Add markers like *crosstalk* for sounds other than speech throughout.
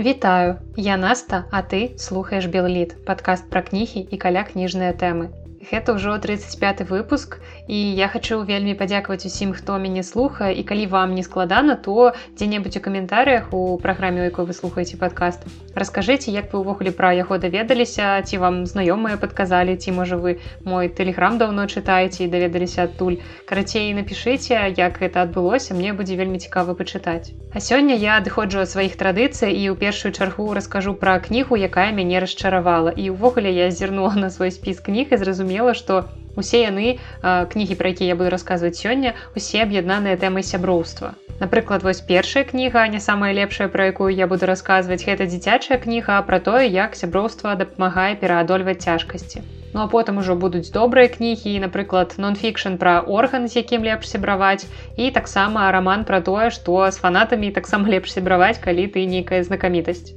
Вітаю, я Наста, а ты слухаеш Белліт, падкаст пра кнігі і каля кніжныя тэмы. Гэта ўжо 35 выпуск і я хочу вельмі падзякаваць усім хто мяне слухае. І калі вам не складана то дзе-небудзь у каментарыях у праграме якой вы слухаеце падкаст расскажыце як вы ўвогуле пра яго даведаліся ці вам знаёмыя падказалі ці можа вы мой тэлеграм даўно чытаеце і даведаліся адтуль. Карацей напішыце як гэта адбылося мне будзе вельмі цікава пачытаць. А сёння я адыходжу ад сваіх традыцый і ў першую чаргу раскажу пра кнігу якая мяне расчаравала. І ўвогуле я зірнула на свой спіс кніг і зразумела што усе яны кнігі пра якія я буду расказваць сёння усе аб'яднаныя тэмай сяброўства. Напрыклад вось першая кніга не самая лепшая пра якую я буду расказваць гэта дзіцячая кніга пра тое як сяброўства дапамагае пераадольваць цяжкасці. Ну а потым ужо будуць добрыя кнігі напрыклад нон-фікшн пра орган з якім лепш сябраваць і таксама раман пра тое што з фанатамі таксама лепш сябраваць калі ты нейкая знакамітасць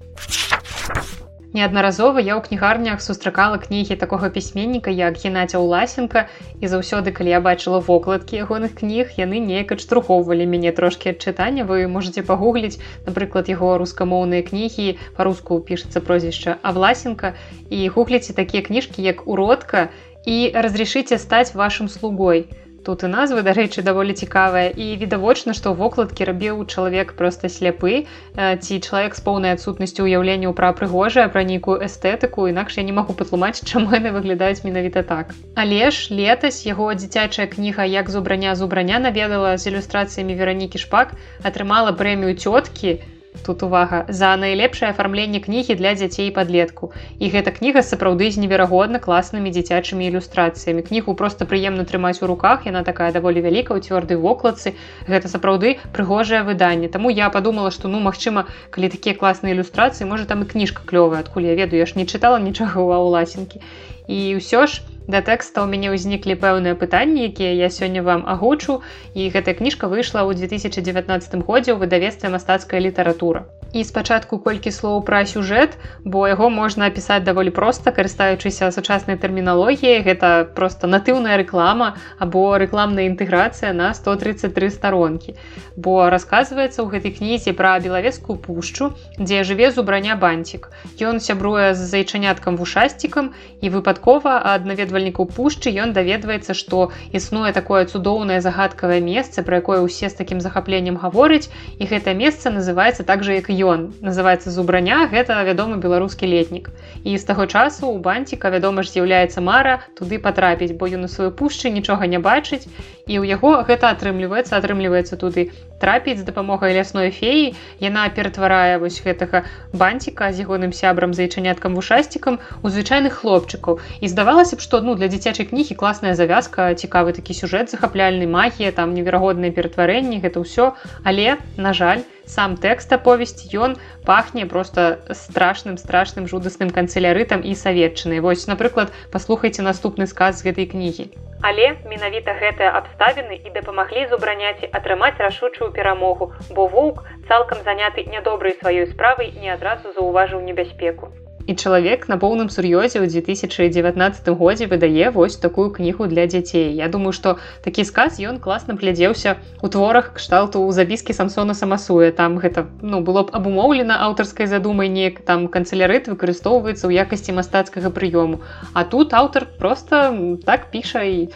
неаднаразова я ў кнігарнях сустракала кнігі такога пісьменніка як геннадзя уласенко. І заўсёды калі я бачыла вокладкі ягоных кніг яны неяк адштурхоўвалі мяне трошкі ад чытання. Вы можете пагугліць напрыклад яго рускамоўныя кнігі па-руску пішацца прозвішча а власенко і гугліце такія кніжкі як уродка і разрешыце стаць вашим слугой Тут і назвы, дарэчы, даволі цікавая. І відавочна, што вокладкі рабіў чалавек проста сляпы. Ці чалавек з поўнай адсутнасцю ўяўленняў пра прыгожае пра нейкую эстэтыку, інакш я не магу патлумаць, чаму яны выглядаюць менавіта так. Але ж летась яго дзіцячая кніга як зубраня зубраня наведала з ілюстрацыямі веранікі шпак, атрымала прэмію цёткі, тут увага. За найлепшае афармленне кнігі для дзяцей падлетку. І гэта кніга сапраўды з неверагодна класнымі дзіцячымі ілюстрацыямі. Кнігу просто прыемна трымаць у руках яна такая даволі вялікая ў цвёрдай вокладцы. Гэта сапраўды прыгожае выданне. Таму я подумала што ну магчыма калі такія класныя ілюстрацыі можа там і кніжка клёвая адкуль я ведаю я ж не чытала нічога ва ўласенкі і ўсё ж да тэкста ў мяне ўзніклі пэўныя пытанні якія я сёння вам агучу. І гэтая кніжка выйшла ў 2019 годзе ў выдавестве мастацкая літаратура і спачатку колькі слоў пра сюжэт бо яго можна апісаць даволі проста карыстаючыся сучаснай тэрміналогіяй. Гэта просто натыўная рэклама або рэкламная інтэграцыя на 133 старонкі. Бо расказваецца ў гэтай кнізе пра белавецкую пушчу дзе жыве зубраня банцік ён сябруе з зайчаняткам вушасцікам і выпадкова ад наведвальнікаў пушчы ён даведваецца што існуе такое цудоўнае загадкавае месца пра якое ўсе з такім захапленнем гаворыць і гэта месца называется так же як і ён называется зубраня гэта вядомы беларускі летнік. І з таго часу у банціка вядома ж з'яўляецца мара туды патрапіць бо ён у сваю пушчы нічога не бачыць і ў яго гэта атрымліваецца атрымліваецца туды трапіць з дапамогай лясной феі. Яна ператварае вось гэтага банціка з ягоным сябрам зайчаняткам вушасцікам у звычайных хлопчыкаў. І здавалася б што ну для дзіцячай кнігі класная завязка цікавы такі сюжэт захапляльны магія там неверагодныя ператварэнні гэта ўсё. Але на жаль сам тэкст аповесць ён пахне просто страшным страшным жудасным канцелярытам і саветчынай вось напрыклад паслухайце наступны сказ з гэтай кнігі. Але менавіта гэтыя абставіны і дапамаглі зубраняці атрымаць рашучую перамогу бо воўк цалкам заняты нядобрай сваёй справай не адразу заўважыў небяспеку і чалавек на поўным сур'ёзе ў 2019 годзе выдае вось такую кнігу для дзяцей Я думаю што такі сказ ён класна глядзеўся у творах кшталту ў запіскі самсона самасуе там гэта ну было б абумоўлена аўтарскай задумай неяк там канцелярыт выкарыстоўваецца ў якасці мастацкага прыёму а тут аўтар просто так піша і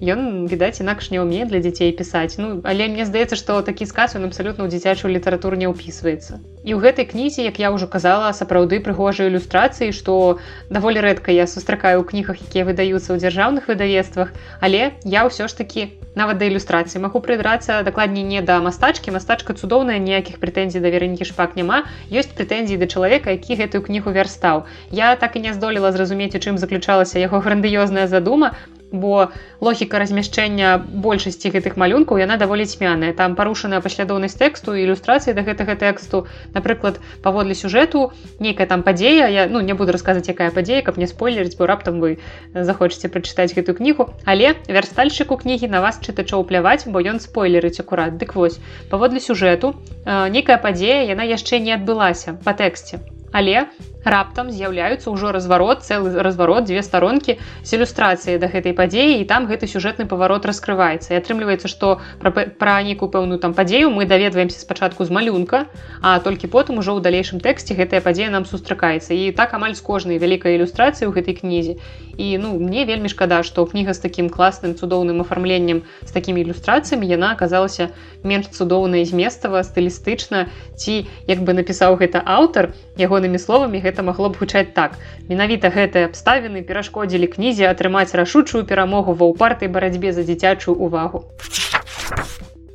ён відаць інакш не ўме для дзяцей пісаць ну але мне здаецца што такі сказ ён абсалютна ў дзіцячую літаратуру не ўпісваецца і ў гэтай кнізе як я ўжо казала сапраўды прыгожыя ілюстрацыі што даволі рэдка я сустракаю ў кнігах якія выдаюцца ў дзяржаўных выдавецтвах але я ўсё ж такі нават да ілюстрацыі магу прыдрацца дакладней не да мастачкі мастачка цудоўная ніякіх прэтэнзій да веранікі шпак няма. Ёсць прэтэнзіі да чалавека які гэтую кнігу вярстаў. Я так і не здолела зразумець у чым заключалася яго грандыёзная задума бо логіка размяшчэння большасці гэтых малюнкаў яна даволі цьмяная. Там парушаная паслядоўнасць тэксту ілюстрацыі да гэтага тэксту напрыклад паводле сюжэту нейкая там падзея я ну не буду расказаць якая падзея каб не спойлерыць бо раптам вы захочаце прачытаць гэтую кнігу. Але вярстальшчыку кнігі на вас чытачоў пляваць бо ён спойлерыць акурат. Дык вось паводле сюжэту нейкая падзея яна яшчэ не адбылася па тэксце. Але раптам з'яўляюцца ўжо разварот цэлы разварот дзве старонкі з ілюстрацыяй да гэтай падзеі і там гэты сюжэтны паварот раскрываецца. І атрымліваецца што пра, пра нейкую пэўную там падзею мы даведваемся спачатку з малюнка а толькі потым ужо ў далейшым тэксце гэтая падзея нам сустракаецца. І так амаль з кожнай вялікай ілюстрацыі ў гэтай кнізе. І ну мне вельмі шкада што кніга з такім класным цудоўным афармленнем з такімі ілюстрацыямі яна аказалася менш цудоўна зместава стылістычна ці як бы напісаў гэта аўтар ягонымі словамі гэта гэта магло б гучаць так. Менавіта гэтыя абставіны перашкодзілі кнізе атрымаць рашучую перамогу ва ўпартай барацьбе за дзіцячую увагу.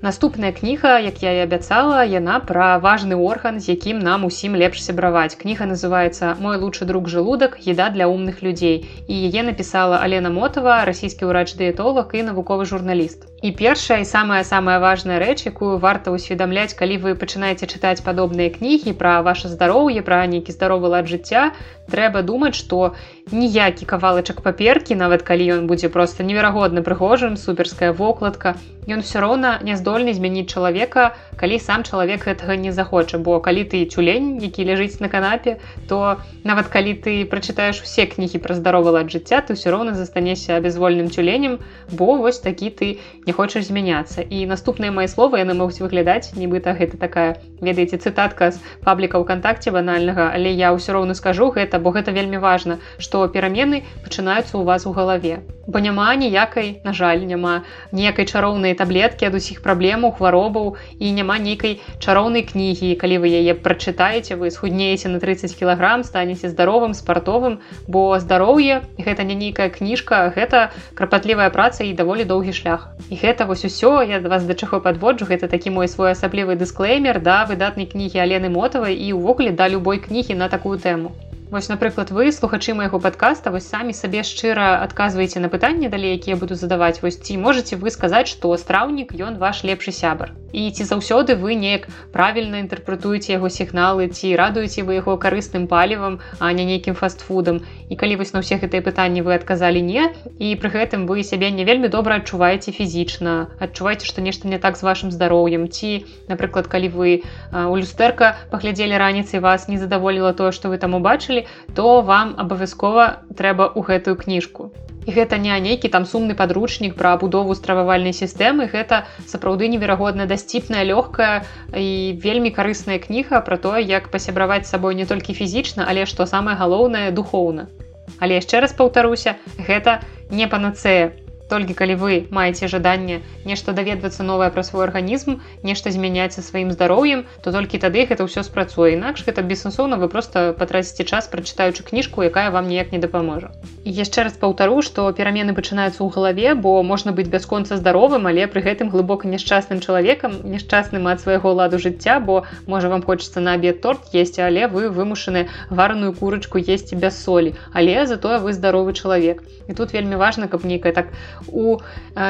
Наступная кніга, як я і абяцала, яна пра важны орган, з якім нам усім лепш сябраваць. Кніга называецца мой лучшы друг жалудак, еда для умных людзей. І яе напісала Алена Мотова, расійскі ўрач-дыетолог і навуковы журналіст. І першая і самая самая важная рэч, якую варта ўсведамляць, калі вы пачынаеце чытаць падобныя кнігі пра ваше здароўе, пра нейкі здаровы лад жыцця, трэба думаць, што ніякі кавалачак паперкі, нават калі ён будзе проста неверагодна прыгожым, суперская вокладка, ён все роўна не здольны змяніць чалавека калі сам чалавек гэтага не захоча. Бо калі ты тюлень які ляжыць на канапе то нават калі ты прачытаеш усе кнігі пра здаровы лад жыцця ты ўсё роўна застанешся безвольным тюленем бо вось такі ты не хочаш змяняцца. І наступныя мои словы яны могуць выглядаць нібыта гэта такая ведаеце цытатка з пабліка ўкантакце банальнага але я ўсё роўна скажу гэта бо гэта вельмі важна што перамены пачынаюцца ў вас у галаве. Бо няма ніякай на жаль няма ніякай чароўнай таблеткі ад усіх праблемаў хваробаў і няма нейкай чароўнай кнігі. Калі вы яе прачытаеце вы схуднееце на 30 кілаграм станеце здаровым спартовым бо здароўе гэта не нейкая кніжка гэта крапатлівая праца і даволі доўгі шлях. І гэта вось усё я да вас да чаго падводжу. Гэта такі мой свой асаблівы дысклеймер да выдатнай кнігі алены мотавай і ўвогуле да любой кнігі на такую тэму Вось напрыклад вы слухачы майго падкаста вось самі сабе шчыра адказваеце на пытанні далей якія буду задаваць. Вось ці можете вы сказаць што страўнік ён ваш лепшы сябар? І ці заўсёды вы неяк правільна інтэрпрэтуеце яго сігналы ці радуеце вы яго карысным палівам а не нейкім фастфудам? І калі вось на ўсе гэтыя пытанні вы адказалі не і пры гэтым вы сябе не вельмі добра адчуваеце фізічна адчуваеце што нешта не так з вашым здароўем. Ці напрыклад калі вы у люстэрка паглядзелі раніцай вас не задаволіла тое што вы там убачылі то вам абавязкова трэба ў гэтую кніжку. І гэта не нейкі там сумны падручнік пра будову стрававальнай сістэмы гэта сапраўды неверагодна дасціпная лёгкая і вельмі карысная кніга пра тое як пасябраваць сабой не толькі фізічна але што самае галоўнае духоўна але яшчэ раз паўтаруся гэта не панацея толькі калі вы маеце жаданне нешта даведвацца новае пра свой арганізм нешта змяняць са сваім здароўем то толькі тады гэта ўсё спрацуе. Інакш гэта бессэнсоўна вы просто патраціце час прачытаючы кніжку якая вам ніяк не дапаможа яшчэ раз паўтару што перамены пачынаюцца ў галаве бо можна быць бясконца здаровым але пры гэтым глыбока няшчасным чалавекам няшчасным ад свайго ладу жыцця бо можа вам хочацца на абед торт есці але вы вымушаны вараную курачку есці без солі але затое вы здаровы чалавек і тут вельмі важна каб нейкая так у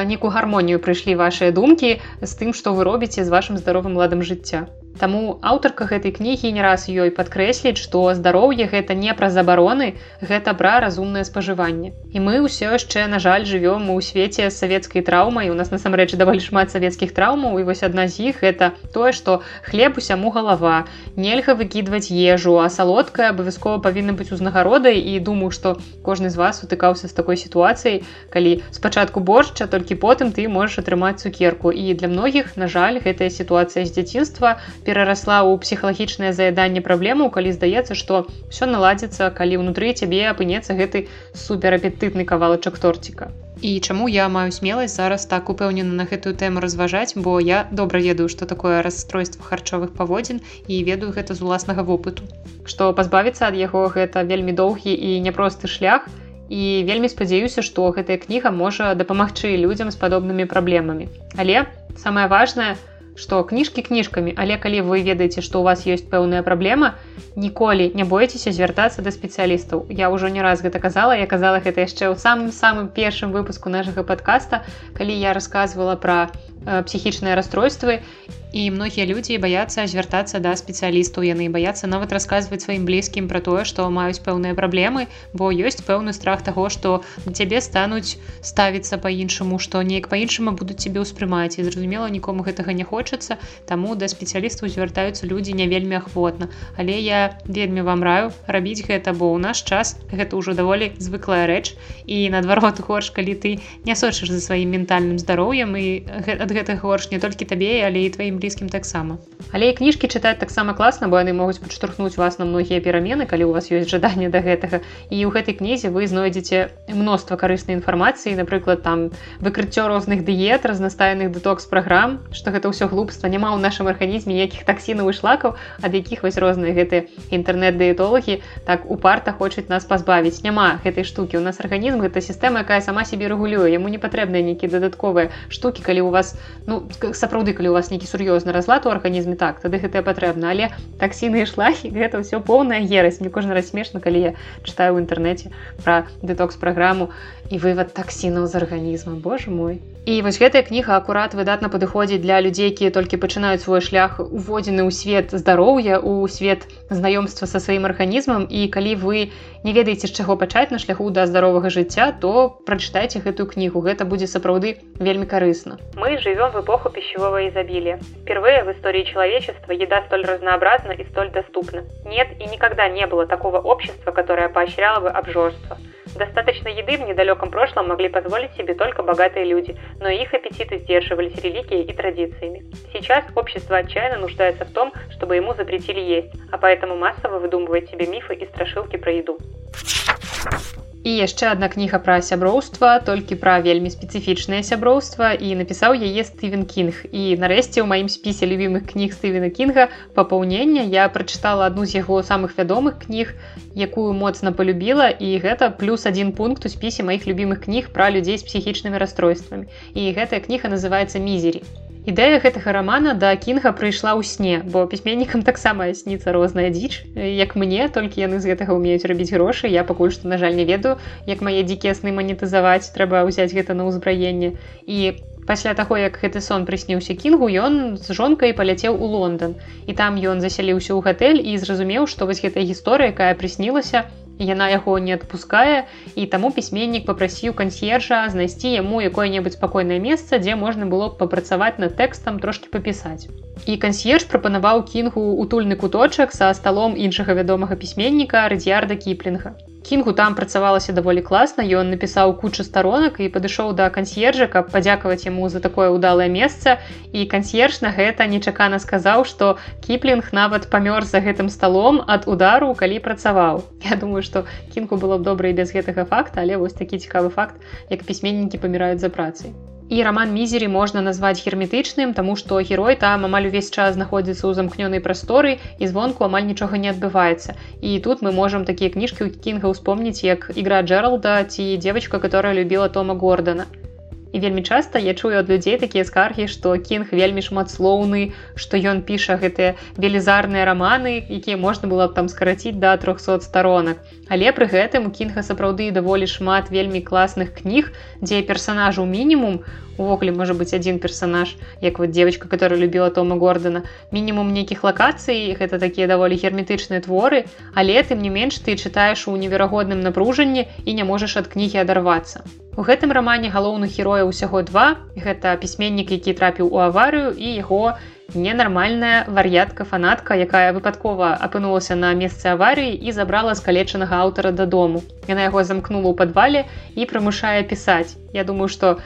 некую гармонію прыйшлі вашыя думкі з тым што вы робіце з вашым здаровым ладам жыцця Таму аўтарка гэтай кнігі не раз ёй падкрэсліць, што здароўе гэта не пра забароны, гэта пра разумнае спажыванне. І мы ўсё яшчэ, на жаль, жывём у свеце савецкай траўмай. У нас насамрэч даволі шмат савецкіх траўмаў і вось адна з іх гэта тое, што хлеб усяму галава. Нельга выкідваць ежу, а салодкая абавязкова павінна быць узнагародай і думаю, што кожны з вас утыкаўся з такой сітуацыяй, калі спачатку боршча, толькі потым ты можаш атрымаць цукерку. І для многіх, на жаль, гэтая сітуацыя з дзяцінства, перарасла ў псіхалагічнае заяданне праблемаў калі здаецца што все наладзіцца калі ўнутры цябе апынецца гэты суперапетытны кавалачак торціка і чаму я маю смеласць зараз так упэўнена на гэтую тэму разважаць? Бо я добра ведаю што такое расстройства харчовых паводзін і ведаю гэта з уласнага вопыту. Што пазбавіцца ад яго гэта вельмі доўгі і няпросты шлях і вельмі спадзяюся што гэтая кніга можа дапамагчы людзям з падобнымі праблемамі. Але самое важное у што кніжкі кніжкамі але калі вы ведаеце што у вас ёсць пэўная праблема ніколі не боецеся звяртацца да спецыялістаў я ўжо не раз гэта казала я казала гэта яшчэ ў самым самым першым выпуску нашага подкаста калі я рассказывала пра э, псіхічныя расстройствы і многія людзі баяцца звяртацца да спецыялістаў яны баяцца нават расказваць сваім блізкім пра тое што маюць пэўныя праблемы бо ёсць пэўны страх таго што цябе стануць ставіцца по-іншаму што неяк па-іншаму будуць цябе ўспрымаць і зразумела нікому гэтага не хочацца таму да спецыялістаў звяртаюцца людзі не вельмі ахвотна. Але я вельмі вам раю рабіць гэта бо ў наш час гэта ўжо даволі звыклая рэч. І наадварот горш калі ты не сочыш за сваім ментальным здароўем і ад гэтых горш не толькі табе але і тваім блізкім таксама. Але і кніжкі чытаць таксама класна бо яны могуць падштурхнуць вас на многія перамены калі у вас ёсць жаданне да гэтага. І ў гэтай кнізе вы знойдзеце мноства карыснай інфармацыі напрыклад там выкрыццё розных дыет разнастайных дэтокс праграм што гэта ўсё глупства. Няма ў нашым арганізме якіх таксінаў і шлакаў ад якіх вось розныя гэтыя інтэрнэт-дыетолагі так упарта хочуць нас пазбавіць. Няма гэтай штукі. У нас арганізм гэта сістэма якая сама сябе рэгулюе. Яму не патрэбныя нейкія дадатковыя штукі калі у вас ну сапраўды калі у вас нейкі сур'ёзны разлад у арганізме так тады гэтае патрэбна але таксіны ішлахі гэта ўсё поўная ерась мне кожны раз смешна калі я чытаю ў інтэрнэце пра дэтокс праграму і вывад таксінаў з арганізма Боже мой. І вось гэтая кніга акурат выдатна падыходзіць для людзей якія толькі пачынаюць свой шлях уводзены ў свет здароўя у свет знаёмства са сваім арганізмам. І калі вы не ведаеце з чаго пачаць на шляху да здаровага жыцця то прачытайце гэтую кнігу. Гэта будзе сапраўды вельмі карысна. Мы живем в эпоху пищевого изобилия впервые в истории человечества еда столь разнообразна и столь доступна нет и никогда не было такого общества которое поощряло бы обжорство Достаточно еды в недалеком прошлом могли позволить себе только богатые люди, но их аппетиты сдерживались религией и традициями. Сейчас общество отчаянно нуждается в том, чтобы ему запретили есть, а поэтому массово выдумывает себе мифы и страшилки про еду. І яшчэ адна кніга пра сяброўства толькі пра вельмі спецыфічнае сяброўства і напісаў яе Стывен Кінг і нарэшце ў маім спісе любімых кніг Стывена Кінга папаўнення я прачытала адну з яго самых вядомых кніг якую моцна полюбіла і гэта плюс один пункт у спісе маіх любімых кніг пра людзей з псіхічнымі расстройствамі. І гэтая кніга называется мізері Ідэя гэтага рамана да кінга прыйшла ў сне, бо пісьменнікам таксама сніцца розная дзіч. Як мне, толькі яны з гэтага ўмеюць рабіць грошы, я пакуль што, на жаль, не ведаю, як мае дзікія сны манетызаваць, трэба ўзяць гэта на ўзбраенне. І пасля таго, як гэты сон прысніўся кінгу, ён з жонкай паляцеў у Лондон. І там ён засяліўся ў гатэль і зразумеў, што вось гэтая гісторыя, якая прыснілася, яна яго не адпускае і таму пісьменнік попрасіў кансьержа знайсці яму якое-небудзь спакойнае месца дзе можна было б папрацаваць над тэкстам трошки папісаць і кансьерж прапанаваў кінгу утульны куточак са сталом іншага вядомага пісьменніка радзіярда кіплінга кінгу там працавалася даволі класна ён напісаў кучу старонак і падышоў да кансьержа каб падзякаваць яму за такое ўдалае месца і кансьерж на гэта нечакана сказаў што кіплінг нават памёр за гэтым сталом ад удару калі працаваў *laughs* Я думаю што кінгу было б добра і без гэтага факта але вось такі цікавы факт як пісьменнікі паміраюць за працай і роман мізері можна назваць герметычным тому что герой там амаль увесь час знаходзіцца ў замкнёнай прасторы і звонку амаль нічога не адбываецца. І тут мы можем такія кніжкі у кінга ўспомніць як ігра джералда ці девочка которая любила тома гордона і вельмі часта я чую ад людзей такія скаргі што кінг вельмі шматслоўны што ён піша гэтыя велізарныя раманы якія можна было б там скараціць да 300 сторонак але пры гэтым у кінга сапраўды даволі шмат вельмі класных кніг дзе персонажу мінімум увогуле можа быть один персонаж як вот девочка которая любила тома гордона. Мінімум нейкіх лакацый гэта такія даволі герметычныя творы але тым не менш ты чытаеш у неверагодным напружанні і не можаш ад кнігі адарвацца У гэтым рамане галоўных герояў усяго два. Гэта пісьменнік які трапіў у аварыю і яго ненармальная вар'ятка фанатка якая выпадкова апынулася на месцы аварыі і забрала скалечанага аўтара дадому. Яна яго замкнула ў падвале і прымушае пісаць. Я думаю што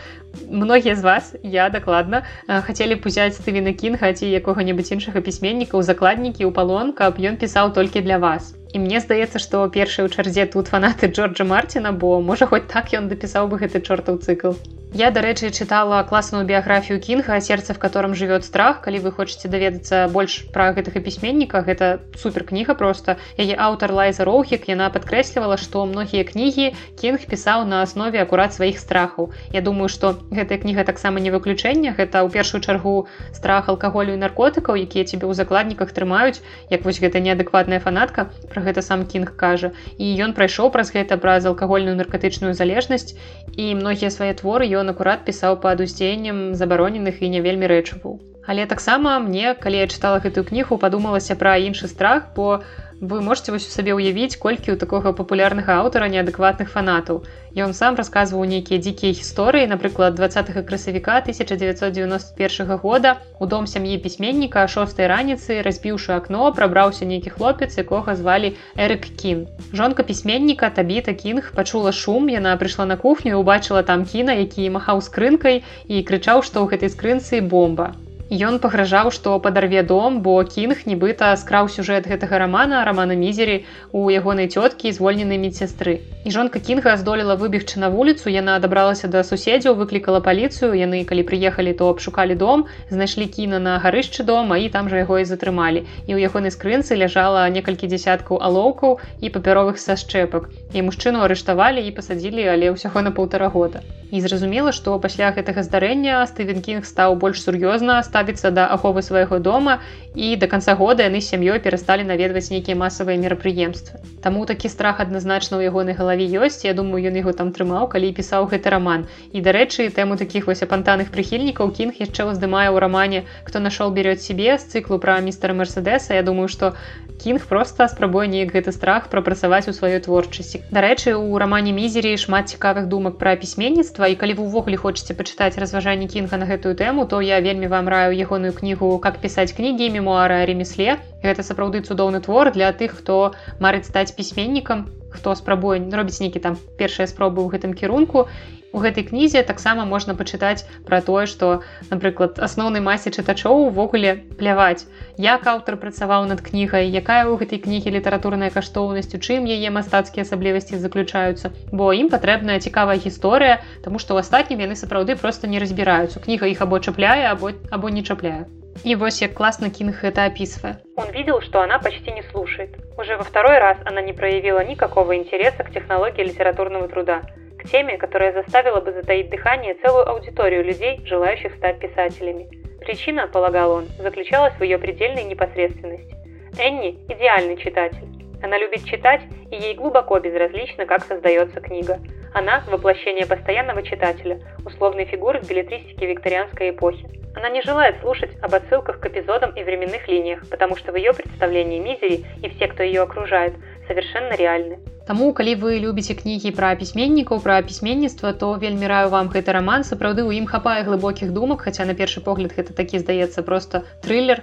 многія з вас я дакладна хацелі б узяць стывіна кінга ці якога-небудзь іншага пісьменніка ў закладнікі ў палон каб ён пісаў толькі для вас. І мне здаецца што першыя ў чарзе тут фанаты джорджа марціна бо можа хоць так ён дапісаў бы гэты чортаў цыкл Я, дарэчы, чытала класную біяграфію кінга сердце в котором жывет страх. Калі вы хочетце даведацца больш пра гэтага пісьменніка гэта супер кніга просто. Яе аўтар лайза роўхік яна падкрэслівала што многія кнігі кінг пісаў на аснове акурат сваіх страхаў Я думаю што гэтая кніга таксама не выключэнне гэта ў першую чаргу страх алкаголю і наркотыкаў якія цябе ў закладніках трымаюць як вось гэта неадэкватная фанатка про гэта сам кінг кажа. І ён прайшоў праз гэта праз алкагольную наркатычную залежнасць і многія свае творы ён акурат пісаў пад уздзеяннем забароненых і не вельмі рэчываў. Але таксама мне калі я чытала гэтую кнігу падумалася пра іншы страх бо вы можете вось у сабе ўявіць колькі ў такога папулярнага аўтара неадэкватных фанатаў. Ён сам расказваў нейкія дзікія гісторыі напрыклад 20 красавіка 1991 года у дом сям'і пісьменніка шостой раніцы разбіўшы акно прабраўся нейкі хлопец якога звалі эрык кін. Жонка пісьменніка табіта кінг пачула шум яна прыйшла на кухню і убачыла там кіна які махаў скрынкай і крычаў што ў гэтай скрынцы бомба Ён пагражаў, што падарве дом, бо кінг нібыта скраў сюжэт гэтага рамана рамана мізері у ягонай цёткі звольненай медсястры. І жонка кінга здолела выбегчы на вуліцу, яна дабралася да суседзяў, выклікала паліцыю, яны калі прыехалі, то абшукалі дом, знайшлі кіна на гарышчы дома і там жа яго і затрымалі. І ў ягонай скрынцы ляжала некалькі дзясяткаў алоўкаў і папяровых са шчэпак. І мужчыну арыштавалі і пасадзілі, але ўсяго на паўтара года. І зразумела, што пасля гэтага здарэння Стывен Кінг стаў больш сур'ёзна ставіцца да аховы свайго дома і да канца года яны з сям'ёй перасталі наведваць нейкія масавыя мерапрыемствы. Таму такі страх адназначна ў ягонай галаве ёсць. Я думаю, ён яго там трымаў, калі пісаў гэты раман. І дарэчы, тэму такіх вось апантаных прыхільнікаў кінг яшчэ ўздымае ў рамане, хто нашол берёт сябе з цыклу пра містера Мерседеса. Я думаю, што кінг проста спрабуе неяк гэты страх прапрацаваць у сваёй творчасці. Дарэчы, у рамане мізері шмат цікавых думак пра пісьменніцтва і калі вы ўвогуле хочаце пачытаць разважанні кінга на гэтую тэму, то я вельмі вам раю ягоную кнігу как пісаць кнігі мемуары ремесле гэта сапраўды цудоўны твор для тых хто марыць стаць пісьменнікам хто спрабуе робіць нейкі там першыя спробы ў гэтым кірунку у гэтай кнізе таксама можна пачытаць пра тое што напрыклад асноўнай масе чытачоў увогуле пляваць. Як аўтар працаваў над кнігай якая ў гэтай кнігі літаратурная каштоўнасць у чым яе мастацкія асаблівасці заключаюцца. Бо ім патрэбная цікавая гісторыя тому што ў астатнім яны сапраўды просто не разбіраюцца. Кніга іх або чапляе або або не чапляе. И вот як классно Кинг это описывает. Он видел, что она почти не слушает. Уже во второй раз она не проявила никакого интереса к технологии литературного труда, теме, которая заставила бы затаить дыхание целую аудиторию людей, желающих стать писателями. Причина, полагал он, заключалась в ее предельной непосредственности. Энни – идеальный читатель. Она любит читать, и ей глубоко безразлично, как создается книга. Она – воплощение постоянного читателя, условной фигуры в билетристике викторианской эпохи. Она не желает слушать об отсылках к эпизодам и временных линиях, потому что в ее представлении Мизери и все, кто ее окружает, совершенно реальны. Таму калі вы любіце кнігі пра пісьменнікаў пра пісьменніцтва то вельмі раю вам гэты роман сапраўды у ім хапае глыбокіх думак хаця на першы погляд гэта такі здаецца просто трылер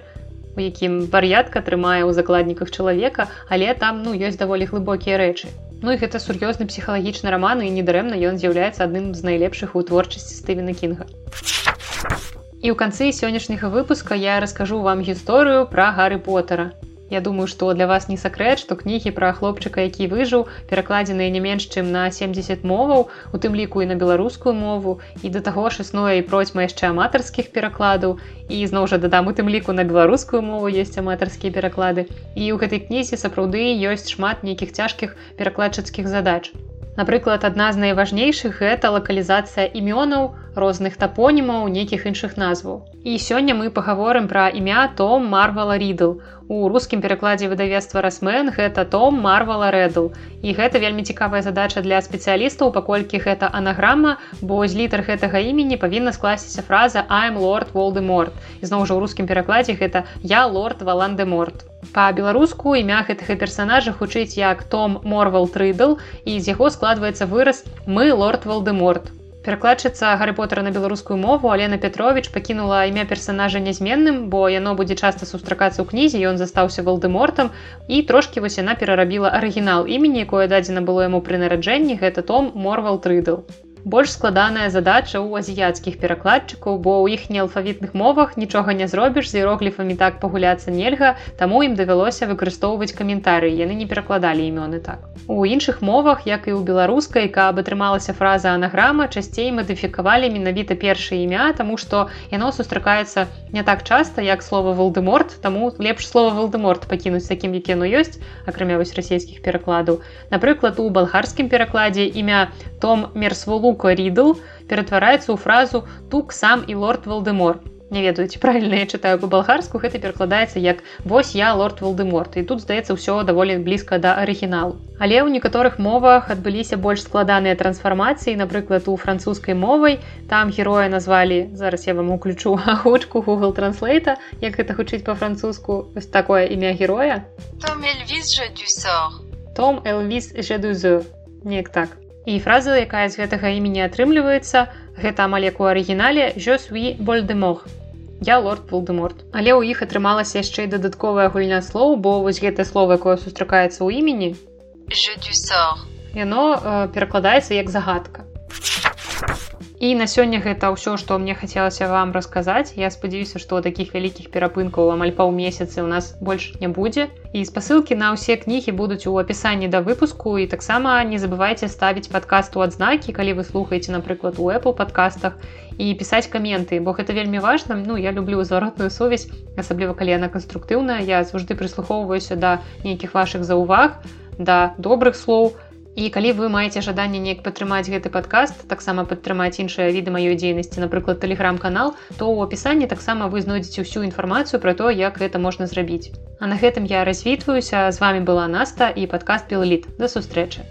у якім вар'ятка трымае ў закладніках чалавека але там ну ёсць даволі глыбокія рэчы. Ну і гэта сур'ёзны псіхалагічны роман і недарэмна ён з'яўляецца адным з найлепшых у творчасці стывена кінга. І ў канцы сённяшняга выпуска я раскажу вам гісторыю пра гары потара. Я думаю, што для вас не сакрэт, што кнігі пра хлопчыка, які выжыў, перакладзеныя не менш чым на 70 моваў, у тым ліку і на беларускую мову і да таго ж існуе і процьма яшчэ аматарскіх перакладаў. І зноў жа дадам у тым ліку на беларускую мову ёсць аматарскія пераклады. І ў гэтай кнізе сапраўды ёсць шмат нейкіх цяжкіх перакладчыцкіх задач. Напрыклад, адна з найважнейшых гэта лакалізацыя імёнаў, розных тапонімаў, нейкіх іншых назваў. І сёння мы пагаворым пра імя Том Марвала Ридл. У рускім перакладзе выдавецтва Расмен гэта Том Марвала Рэдл. І гэта вельмі цікавая задача для спецыялістаў, паколькі гэта анаграма, бо з літар гэтага імені павінна скласціся фраза I'm лорд Волдеморт. Ізноў жа ў рускім перакладзе гэта я лорд Валандеморт. Па-беларуску імя гэтага персонажа хутчыць як Том Морвал Трыдл і з яго складваецца выраз мы лорд Валдеморт. Перакладчыца Гары Потара на беларускую мову Алена Петрович пакінула імя персонажа нязменным, бо яно будзе часта сустракацца ў кнізе, ён застаўся валдемортам і трошкі вось яна перарабіла арыгінал імені, якое дадзена было яму пры нараджэнні. Гэта Том Морвал Трыдл больш складаная задача ў азіяцкіх перакладчыкаў бо ў іх неалфавітных мовах нічога не зробіш з іерогліфамі так пагуляцца нельга таму ім давялося выкарыстоўваць каментары яны не перакладалі імёны так. У іншых мовах як і ў беларускай каб атрымалася фраза анаграма часцей мадыфікавалі менавіта першае імя тому што яно сустракаецца не так часта як слова волдеморт таму лепш слова волдеморт пакінуць такім як яно ёсць акрамя вось расійскіх перакладаў. Напрыклад у балгарскім перакладзе імя том мерсволу Лука Ридл ператвараецца ў фразу тук сам і лорд Валдемор. не ведаю ці правільна я чытаю по-балгарску гэта перакладаецца як вось я лорд волдеморт і тут здаецца ўсё даволі блізка да арыгіналу. Але ў некаторых мовах адбыліся больш складаныя трансфармацыі. Напрыклад у французскай мовай там героя назвалі зараз я вам уключу *laughs* агучку google транслейта як гэта гучыць по-французску вось такое імя героя. Том элвіс неяк так і фраза якая з гэтага імені атрымліваецца гэта амаль як у арыгінале jo suis больдемор я лорд Волдеморт. Але ў іх атрымалася яшчэ і дадатковая гульня слоў, бо вось гэтае слово, якое сустракаецца ў імені яно э, перакладаецца як загадка. І на сёння гэта ўсё, што мне хацелася вам расказаць. Я спадзяюся, што такіх вялікіх перапынкаў амаль паўмесяцы ў нас больш не будзе. І спасылкі на ўсе кнігі будуць у апісанні да выпуску і таксама не забывайце ставіць падкаст у адзнакі, калі вы слухаеце, напрыклад, у Apple падкастах і пісаць каменты, бо гэта вельмі важна. Ну я люблю зваротную сувязь, асабліва калі яна канструктыўная. Я заўжды прыслухоўваюся да нейкіх вашых заўваг, да добрых слоў, І калі вы маеце жаданне неяк падтрымаць гэты падкаст, таксама падтрымаць іншыя віды маёй дзейнасці, напрыклад, тэлеграм-канал, то ў апісанні таксама вы знойдзеце ўсю інфармацыю пра то, як гэта можна зрабіць. А на гэтым я развітваюся, з вами была Наста і падкаст Пілліт. Да сустрэчы.